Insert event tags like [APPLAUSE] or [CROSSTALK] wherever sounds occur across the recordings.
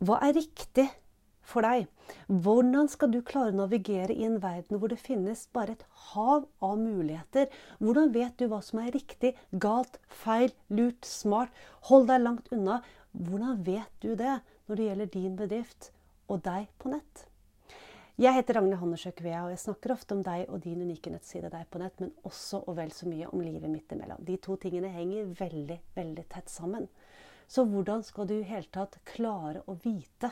hva er riktig for deg? Hvordan skal du klare å navigere i en verden hvor det finnes bare et hav av muligheter? Hvordan vet du hva som er riktig, galt, feil, lurt, smart? Hold deg langt unna. Hvordan vet du det når det gjelder din bedrift og deg på nett? Jeg heter Ragnhild Hannesjøk Vea, og jeg snakker ofte om deg og din unike nettside deg på nett, men også og vel så mye om livet midt imellom. De to tingene henger veldig, veldig tett sammen. Så hvordan skal du i hele tatt klare å vite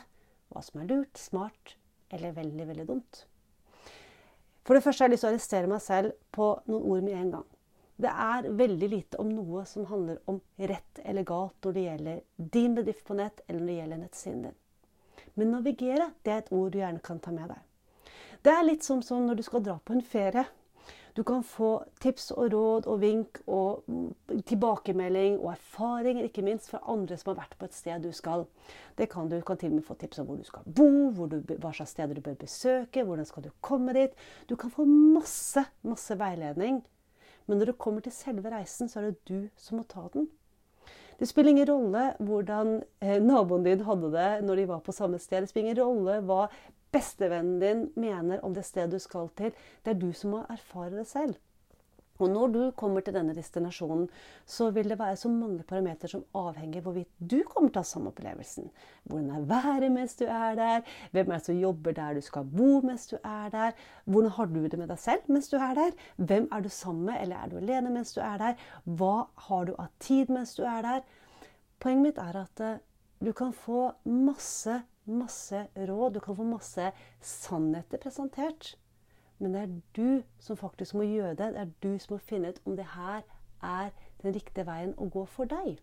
hva som er lurt, smart eller veldig, veldig dumt? For det første har jeg lyst til å arrestere meg selv på noen ord med en gang. Det er veldig lite om noe som handler om rett eller galt når det gjelder din bedrift på nett, eller når det gjelder nettsiden din. Men navigere det er et ord du gjerne kan ta med deg. Det er litt som, når du skal dra på en ferie. Du kan få tips og råd og vink og tilbakemelding og erfaringer, ikke minst fra andre som har vært på et sted du skal. Det kan Du Du kan til og med få tips om hvor du skal bo, du, hva slags steder du bør besøke, hvordan skal du komme dit. Du kan få masse, masse veiledning. Men når det kommer til selve reisen, så er det du som må ta den. Det spiller ingen rolle hvordan eh, naboen din hadde det når de var på samme sted. Det spiller ingen rolle hva bestevennen din mener om det stedet du skal til. Det er du som må erfare det selv. Og når du kommer til denne destinasjonen, så vil det være så mange parametere som avhenger hvorvidt du kommer til å ha samme opplevelsen. Hvordan er været mens du er der? Hvem er det som jobber der du skal bo mens du er der? Hvordan har du det med deg selv mens du er der? Hvem er du sammen med, eller er du alene mens du er der? Hva har du av tid mens du er der? Poenget mitt er at eh, du kan få masse masse råd, du kan få masse sannheter presentert. Men det er du som faktisk må gjøre det. Det er du som må finne ut om det her er den riktige veien å gå for deg.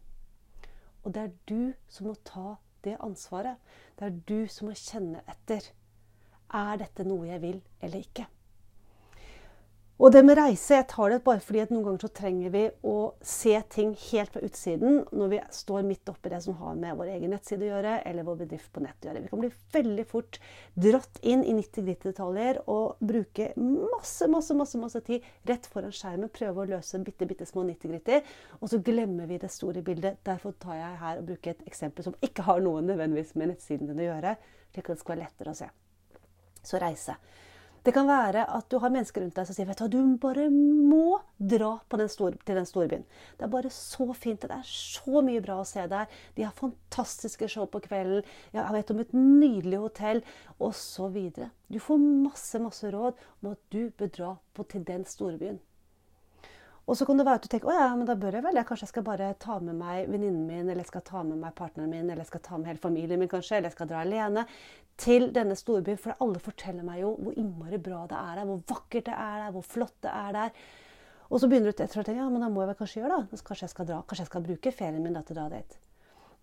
Og det er du som må ta det ansvaret. Det er du som må kjenne etter. Er dette noe jeg vil eller ikke? Og det med reise, jeg tar det bare fordi at noen ganger så trenger vi å se ting helt fra utsiden når vi står midt oppi det som har med vår egen nettside å gjøre, eller vår bedrift på nett å gjøre. Vi kan bli veldig fort dratt inn i 90-gritty-detaljer og bruke masse, masse, masse, masse tid rett foran skjermen, prøve å løse bitte, bitte små 90-gritty, og så glemmer vi det store bildet. Derfor tar jeg her og bruker et eksempel som ikke har noe nødvendigvis med nettsiden din å gjøre, slik at det skal være lettere å se. Så reise. Det kan være at du har mennesker rundt deg som sier vet du, du bare må dra den store, til den storbyen. Det er bare så fint. Det er så mye bra å se der. De har fantastiske show på kvelden. Jeg vet om et nydelig hotell, osv. Du får masse, masse råd om at du bør dra på, til den storbyen. Og så kan det være at du tenker å ja, men da bør jeg vel jeg kanskje jeg skal bare ta med meg venninnen min, eller jeg skal ta med meg partneren min, eller jeg skal ta med hele familien min, kanskje, eller jeg skal dra alene til denne storbyen. For alle forteller meg jo hvor innmari bra det er der, hvor vakkert det er der, hvor flott det er der. Og så begynner du etter å tenke ja, men da må jeg vel kanskje gjøre det. Kanskje jeg skal dra, kanskje jeg skal bruke ferien min da til å dra dit.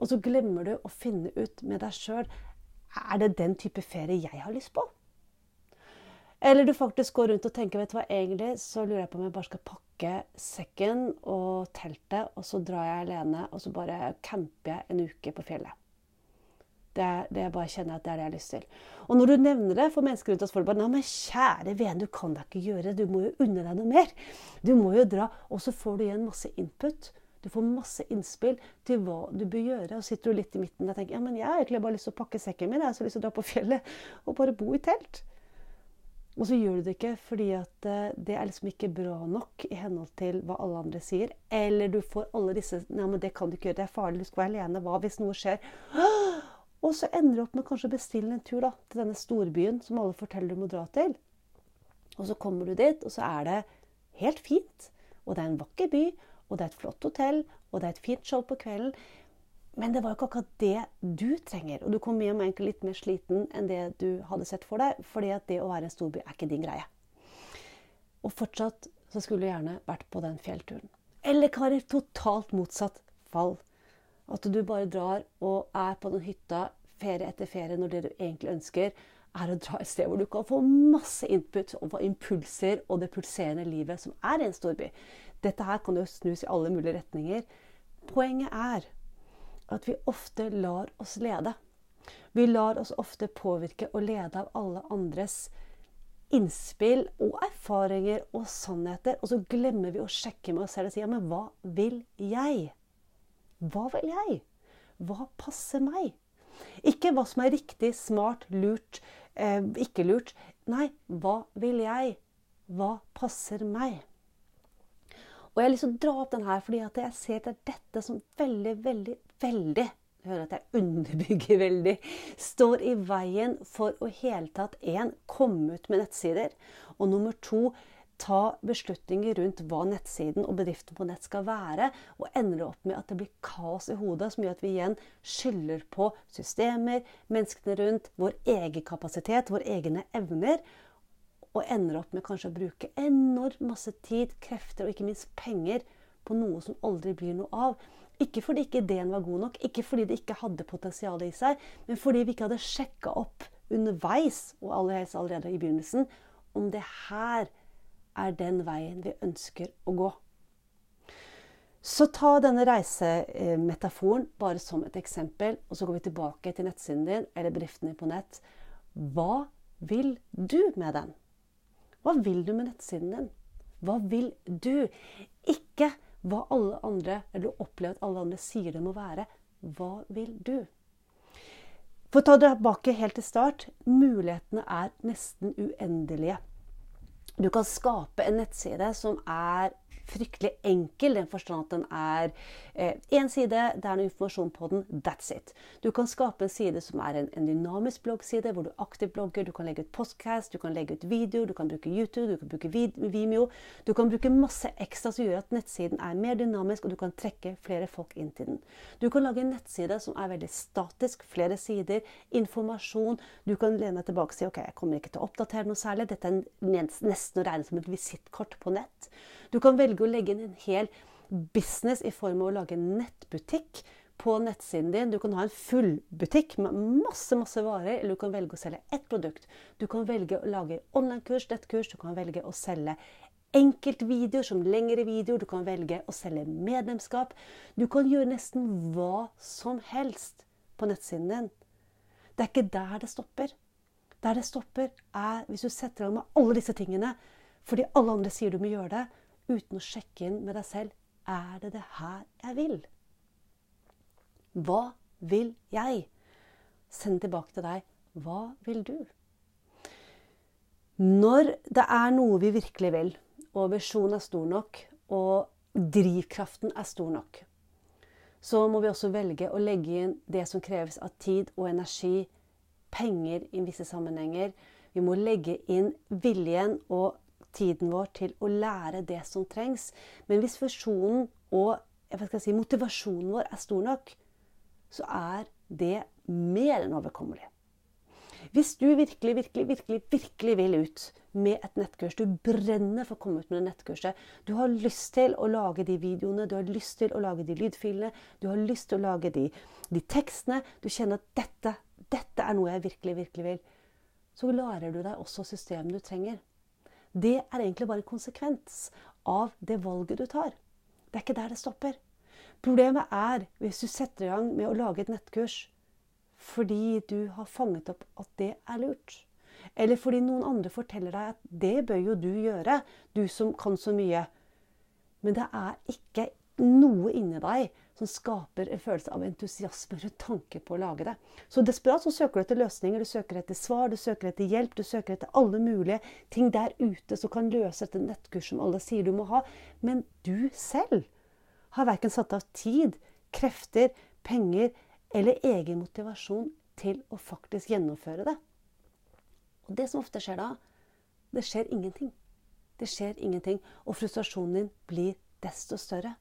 Og så glemmer du å finne ut med deg sjøl er det den type ferie jeg har lyst på. Eller du faktisk går rundt og tenker vet du hva, egentlig så lurer jeg på om jeg bare skal pakke sekken og teltet, og så drar jeg alene og så bare camper jeg en uke på fjellet. Det, er det jeg bare kjenner at det er det jeg har lyst til. Og når du nevner det for mennesker rundt oss, får du bare Nei, men kjære vene, du kan da ikke gjøre det. Du må jo unne deg noe mer. Du må jo dra. Og så får du igjen masse input. Du får masse innspill til hva du bør gjøre. Og sitter du litt i midten og tenker ja, men jeg har egentlig bare lyst til å pakke sekken min. Jeg har så lyst til å dra på fjellet og bare bo i telt. Og så gjør du det ikke fordi at eh, det er liksom ikke bra nok i henhold til hva alle andre sier. Eller du får alle disse Nei, men det kan du ikke gjøre. Det er farlig. Du skal være alene. Hva hvis noe skjer? Og så ender du opp med kanskje å bestille en tur da, til denne storbyen som alle forteller du må dra til. Og så kommer du dit, og så er det helt fint. Og det er en vakker by, og det er et flott hotell, og det er et fint show på kvelden. Men det var jo ikke akkurat det du trenger. Og du kom hjem egentlig litt mer sliten enn det du hadde sett for deg. fordi at det å være en storby er ikke din greie. Og fortsatt så skulle du gjerne vært på den fjellturen. Eller kan være totalt motsatt fall. At du bare drar og er på den hytta ferie etter ferie når det du egentlig ønsker, er å dra et sted hvor du kan få masse input og få impulser og det pulserende livet som er i en storby. Dette her kan jo snus i alle mulige retninger. Poenget er at vi ofte lar oss lede. Vi lar oss ofte påvirke og lede av alle andres innspill og erfaringer og sannheter. Og så glemmer vi å sjekke med oss selv og si ja, men hva vil jeg? Hva vil jeg? Hva passer meg? Ikke hva som er riktig, smart, lurt, eh, ikke lurt. Nei, hva vil jeg? Hva passer meg? Og jeg har lyst til å dra opp den her fordi jeg ser at det er dette som veldig, veldig, veldig jeg hører at jeg underbygger veldig, står i veien for å hele tatt én komme ut med nettsider, og nummer to ta beslutninger rundt hva nettsiden og bedriften på nett skal være, og ender opp med at det blir kaos i hodet, som gjør at vi igjen skylder på systemer, menneskene rundt, vår egen kapasitet, våre egne evner, og ender opp med kanskje å bruke enormt masse tid, krefter og ikke minst penger på noe som aldri blir noe av. Ikke fordi ikke ideen var god nok, ikke fordi det ikke hadde potensial i seg, men fordi vi ikke hadde sjekka opp underveis, og allerede i begynnelsen, om det her er den veien vi ønsker å gå. Så ta denne reisemetaforen bare som et eksempel, og så går vi tilbake til nettsiden din eller bedriften din på nett. Hva vil du med den? Hva vil du med nettsiden din? Hva vil du? Ikke hva alle andre, eller du opplever at alle andre sier det må være. Hva vil du? For å ta det tilbake helt til start mulighetene er nesten uendelige. Du kan skape en nettside som er fryktelig enkel, den forstand at den er én eh, side, det er noe informasjon på den, that's it. Du kan skape en side som er en, en dynamisk bloggside, hvor du aktivt blogger, du kan legge ut podcast, du kan legge ut video, du kan bruke YouTube, du kan bruke Vimeo. Du kan bruke masse ekstra som gjør at nettsiden er mer dynamisk, og du kan trekke flere folk inn til den. Du kan lage en nettside som er veldig statisk, flere sider, informasjon. Du kan lene deg tilbake og si ok, jeg kommer ikke til å oppdatere noe særlig, dette er nesten å regne som et visittkort på nett. Du kan velge å legge inn en hel business i form av å lage en nettbutikk på nettsiden din. Du kan ha en fullbutikk med masse masse varer, eller du kan velge å selge ett produkt. Du kan velge å lage online-kurs, nettkurs, du kan velge å selge enkeltvideoer som lengre videoer. Du kan velge å selge medlemskap. Du kan gjøre nesten hva som helst på nettsiden din. Det er ikke der det stopper. Der det stopper, er hvis du setter i med alle disse tingene fordi alle andre sier du må gjøre det, uten å sjekke inn med deg selv er det det her jeg vil. Hva vil jeg? Send tilbake til deg hva vil du? Når det er noe vi virkelig vil, og visjonen er stor nok, og drivkraften er stor nok, så må vi også velge å legge inn det som kreves av tid og energi, penger i visse sammenhenger. Vi må legge inn viljen og tiden vår til å lære det som trengs. Men hvis fusjonen og si, motivasjonen vår er stor nok, så er det mer enn overkommelig. Hvis du virkelig, virkelig, virkelig, virkelig vil ut med et nettkurs, du brenner for å komme ut med det nettkurset, du har lyst til å lage de videoene, du har lyst til å lage de lydfilene, du har lyst til å lage de, de tekstene, du kjenner at dette, dette er noe jeg virkelig, virkelig vil, så lærer du deg også systemet du trenger det er egentlig bare konsekvens av det valget du tar. Det er ikke der det stopper. Problemet er hvis du setter i gang med å lage et nettkurs fordi du har fanget opp at det er lurt. Eller fordi noen andre forteller deg at det bør jo du gjøre, du som kan så mye. Men det er ikke noe inni deg som skaper en følelse av entusiasme rundt tanke på å lage det. Så desperat så søker du etter løsninger, du søker etter svar, du søker etter hjelp, du søker etter alle mulige ting der ute som kan løse dette nettkurs som alle sier du må ha. Men du selv har verken satt av tid, krefter, penger eller egen motivasjon til å faktisk gjennomføre det. Og det som ofte skjer da, det skjer ingenting. Det skjer ingenting, og frustrasjonen din blir desto større.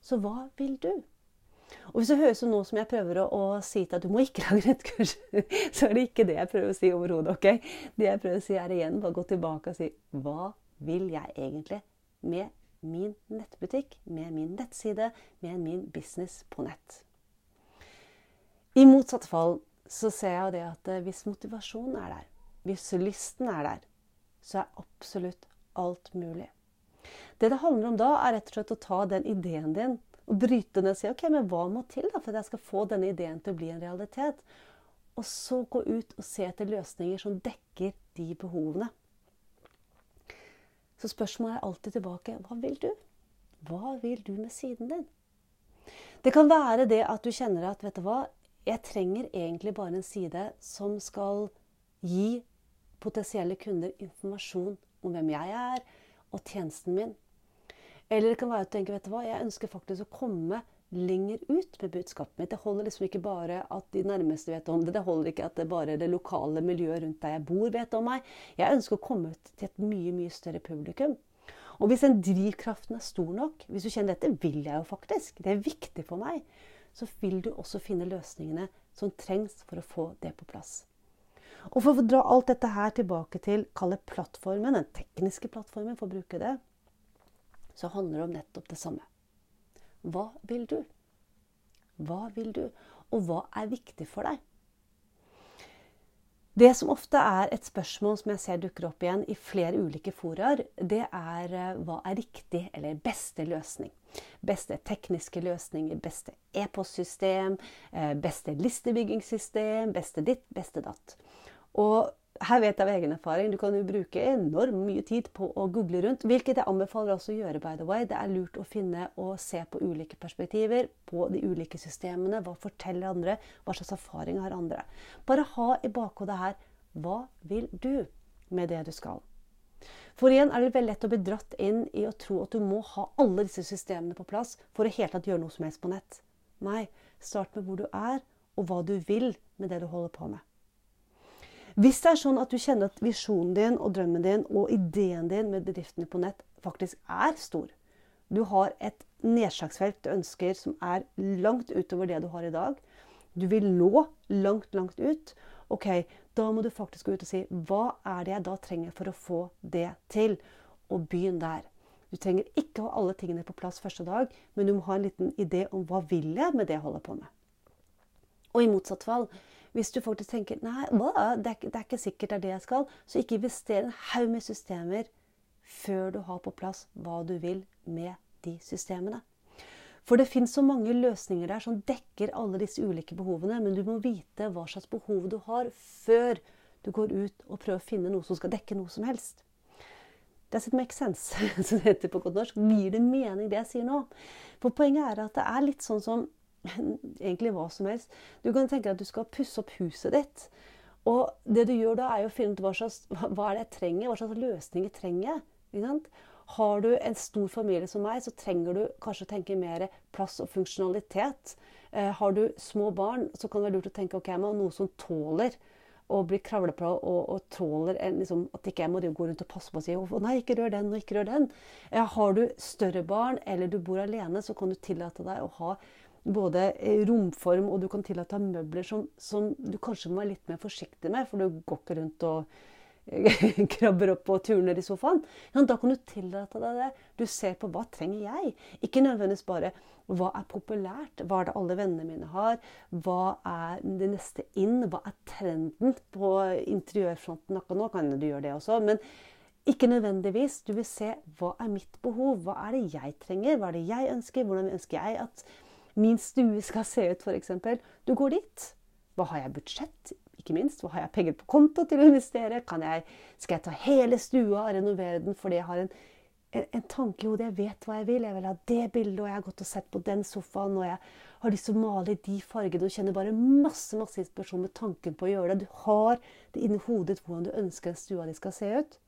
Så hva vil du? Og hvis det høres ut nå som jeg prøver å, å, si til at du må ikke lage nettkurs, [LAUGHS] så er det ikke det jeg prøver å si overhodet. Okay? Det jeg prøver å si, er igjen bare gå tilbake og si hva vil jeg egentlig med min nettbutikk, med min nettside, med min business på nett? I motsatt fall så ser jeg det at eh, hvis motivasjonen er der, hvis lysten er der, så er absolutt alt mulig. Det det handler om da, er rett og slett å ta den ideen din og bryte ned og si ok, men hva må til da for at jeg skal få denne ideen til å bli en realitet? Og så gå ut og se etter løsninger som dekker de behovene. Så spørsmålet er alltid tilbake hva vil du? Hva vil du med siden din? Det kan være det at du kjenner at vet du hva, Jeg trenger egentlig bare en side som skal gi potensielle kunder informasjon om hvem jeg er, og tjenesten min. Eller det kan være at du tenker vet du hva, jeg ønsker faktisk å komme lenger ut med budskapet mitt. Det holder liksom ikke bare at de nærmeste vet om det. Det holder ikke at det bare det lokale miljøet rundt der jeg bor, vet om meg. Jeg ønsker å komme ut til et mye, mye større publikum. Og hvis den drivkraften er stor nok, hvis du kjenner dette vil jeg jo faktisk, det er viktig for meg, så vil du også finne løsningene som trengs for å få det på plass. Og for å dra alt dette her tilbake til kalle plattformen, den tekniske plattformen, for å bruke det, så handler det om nettopp det samme. Hva vil du? Hva vil du? Og hva er viktig for deg? Det som ofte er et spørsmål som jeg ser dukker opp igjen i flere ulike foraer, det er eh, hva er riktig eller beste løsning? Beste tekniske løsninger, beste e-postsystem, eh, beste listebyggingssystem, beste ditt, beste datt. Og her vet jeg av egen erfaring, du kan jo bruke enormt mye tid på å google rundt. Hvilket jeg anbefaler også å gjøre, by the way. Det er lurt å finne og se på ulike perspektiver på de ulike systemene. Hva forteller andre? Hva slags erfaring har andre? Bare ha i bakhodet her hva vil du med det du skal? For igjen er det veldig lett å bli dratt inn i å tro at du må ha alle disse systemene på plass for å helt tatt gjøre noe som helst på nett. Nei, start med hvor du er, og hva du vil med det du holder på med. Hvis det er sånn at du kjenner at visjonen din og drømmen din og ideen din med bedriftene på nett faktisk er stor, du har et nedslagsfelt du ønsker som er langt utover det du har i dag, du vil nå langt, langt ut, ok, da må du faktisk gå ut og si hva er det jeg da trenger for å få det til? Og begynn der. Du trenger ikke å ha alle tingene på plass første dag, men du må ha en liten idé om hva vil jeg med det jeg holder på med. Og i motsatt fall, hvis du faktisk tenker nei, det er, det er ikke sikkert det er det jeg skal, så ikke invester en haug med systemer før du har på plass hva du vil med de systemene. For det fins så mange løsninger der som dekker alle disse ulike behovene, men du må vite hva slags behov du har før du går ut og prøver å finne noe som skal dekke noe som helst. Does it make sense? [LAUGHS] som det heter på godt norsk. Gir det mening, det jeg sier nå? For poenget er at det er litt sånn som egentlig hva som helst. Du kan tenke deg at du skal pusse opp huset ditt. Og det du gjør da, er å finne ut hva, slags, hva er det jeg trenger, hva slags løsninger trenger jeg. Har du en stor familie som meg, så trenger du kanskje å tenke mer plass og funksjonalitet. Eh, har du små barn, så kan det være lurt å tenke ok, jeg må noe som tåler å bli kravlet på og, og tåler en, liksom, at ikke jeg må gå rundt og passe på og si å nei, ikke rør den og ikke rør den. Eh, har du større barn eller du bor alene, så kan du tillate deg å ha både romform, og du kan tillate møbler som, som, du kanskje må være litt mer forsiktig med, for du går ikke rundt og [LAUGHS] krabber opp og turner i sofaen. Ja, da kan du tillate deg det. Du ser på hva trenger jeg? Ikke nødvendigvis bare hva er populært, hva er det alle vennene mine har, hva er det neste inn, hva er trenden på interiørfronten akkurat nå? Kan du gjøre det også? men ikke nødvendigvis. Du vil se hva er mitt behov, hva er det jeg trenger, hva er det jeg ønsker, hvordan ønsker jeg at min stue skal se ut, f.eks. Du går dit. Hva har jeg budsjett? Ikke minst, hva har jeg penger på konto til å investere? Jeg, skal jeg ta hele stua og renovere den fordi jeg har en, en, en tanke i hodet? Jeg vet hva jeg vil. Jeg vil ha det bildet, og jeg har gått og sett på den sofaen. og jeg har lyst til å male i de fargene og kjenner bare masse masse inspirasjon med tanken på å gjøre det. Du har det inni hodet hvordan du ønsker stua di skal se ut.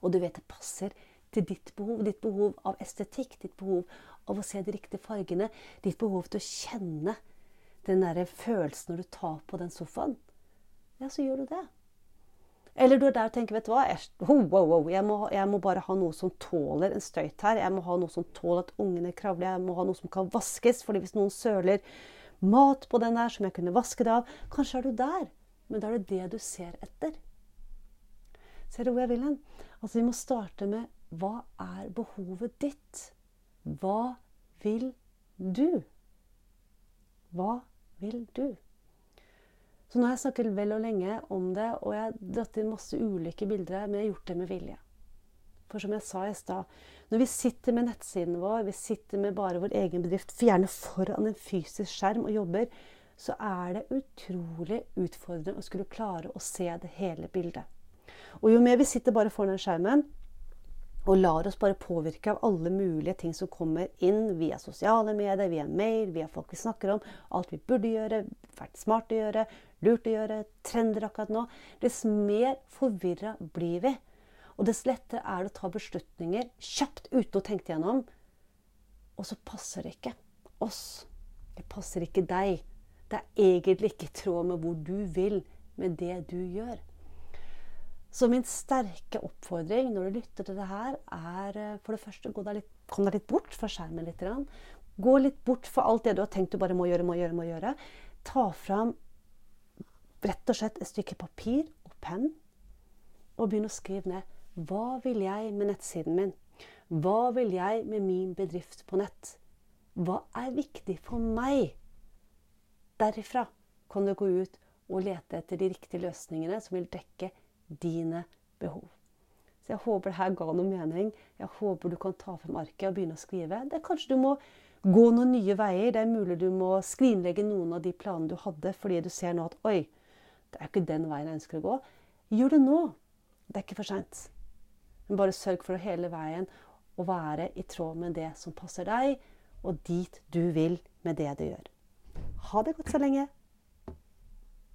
Og du vet det passer til ditt behov. Ditt behov av estetikk, ditt behov av å se de riktige fargene. Ditt behov til å kjenne den der følelsen når du tar på den sofaen. Ja, så gjør du det. Eller du er der og tenker vet du hva, jeg, oh, wow, jeg, må, jeg, må, bare ha noe som tåler en støyt her. Jeg må ha noe som tåler at ungene kravler. Jeg må ha noe som kan vaskes. fordi hvis noen søler mat på den der som jeg kunne vaske det av Kanskje er du der, men da er det det du ser etter. Ser du hvor jeg vil hen? Altså, Vi må starte med hva er behovet ditt? Hva vil du? Hva vil du? Så nå har jeg snakket vel og lenge om det, og jeg har dratt inn masse ulike bilder her, men jeg har gjort det med vilje. For som jeg sa i stad, når vi sitter med nettsiden vår, vi sitter med bare vår egen bedrift, gjerne foran en fysisk skjerm og jobber, så er det utrolig utfordrende å skulle klare å se det hele bildet. Og jo mer vi sitter bare foran den skjermen, og lar oss bare påvirke av alle mulige ting som kommer inn via sosiale medier, via mail, via folk vi snakker om, alt vi burde gjøre, vært smart å gjøre, lurt å gjøre, trender akkurat nå, dess mer forvirra blir vi. Og dess lettere er det å ta beslutninger kjapt uten å tenke gjennom. Og så passer det ikke oss. Det passer ikke deg. Det er egentlig ikke i tråd med hvor du vil med det du gjør. Så min sterke oppfordring når du lytter til det her, er eh, for det første gå deg litt, kom deg litt bort fra skjermen litt. Gå litt bort fra alt det du har tenkt du bare må gjøre, må gjøre, må gjøre. Ta fram rett og slett et stykke papir og penn og begynne å skrive ned. Hva vil jeg med nettsiden min? Hva vil jeg med min bedrift på nett? Hva er viktig for meg? Derifra kan du gå ut og lete etter de riktige løsningene som vil dekke dine behov. Så jeg håper det her ga noe mening. Jeg håper du kan ta frem arket og begynne å skrive. Det er Kanskje du må gå noen nye veier. Det er mulig du må skrinlegge noen av de planene du hadde fordi du ser nå at oi, det er ikke den veien jeg ønsker å gå. Gjør det nå. Det er ikke for seint. Men bare sørg for å hele veien å være i tråd med det som passer deg, og dit du vil med det du gjør. Ha det godt så lenge.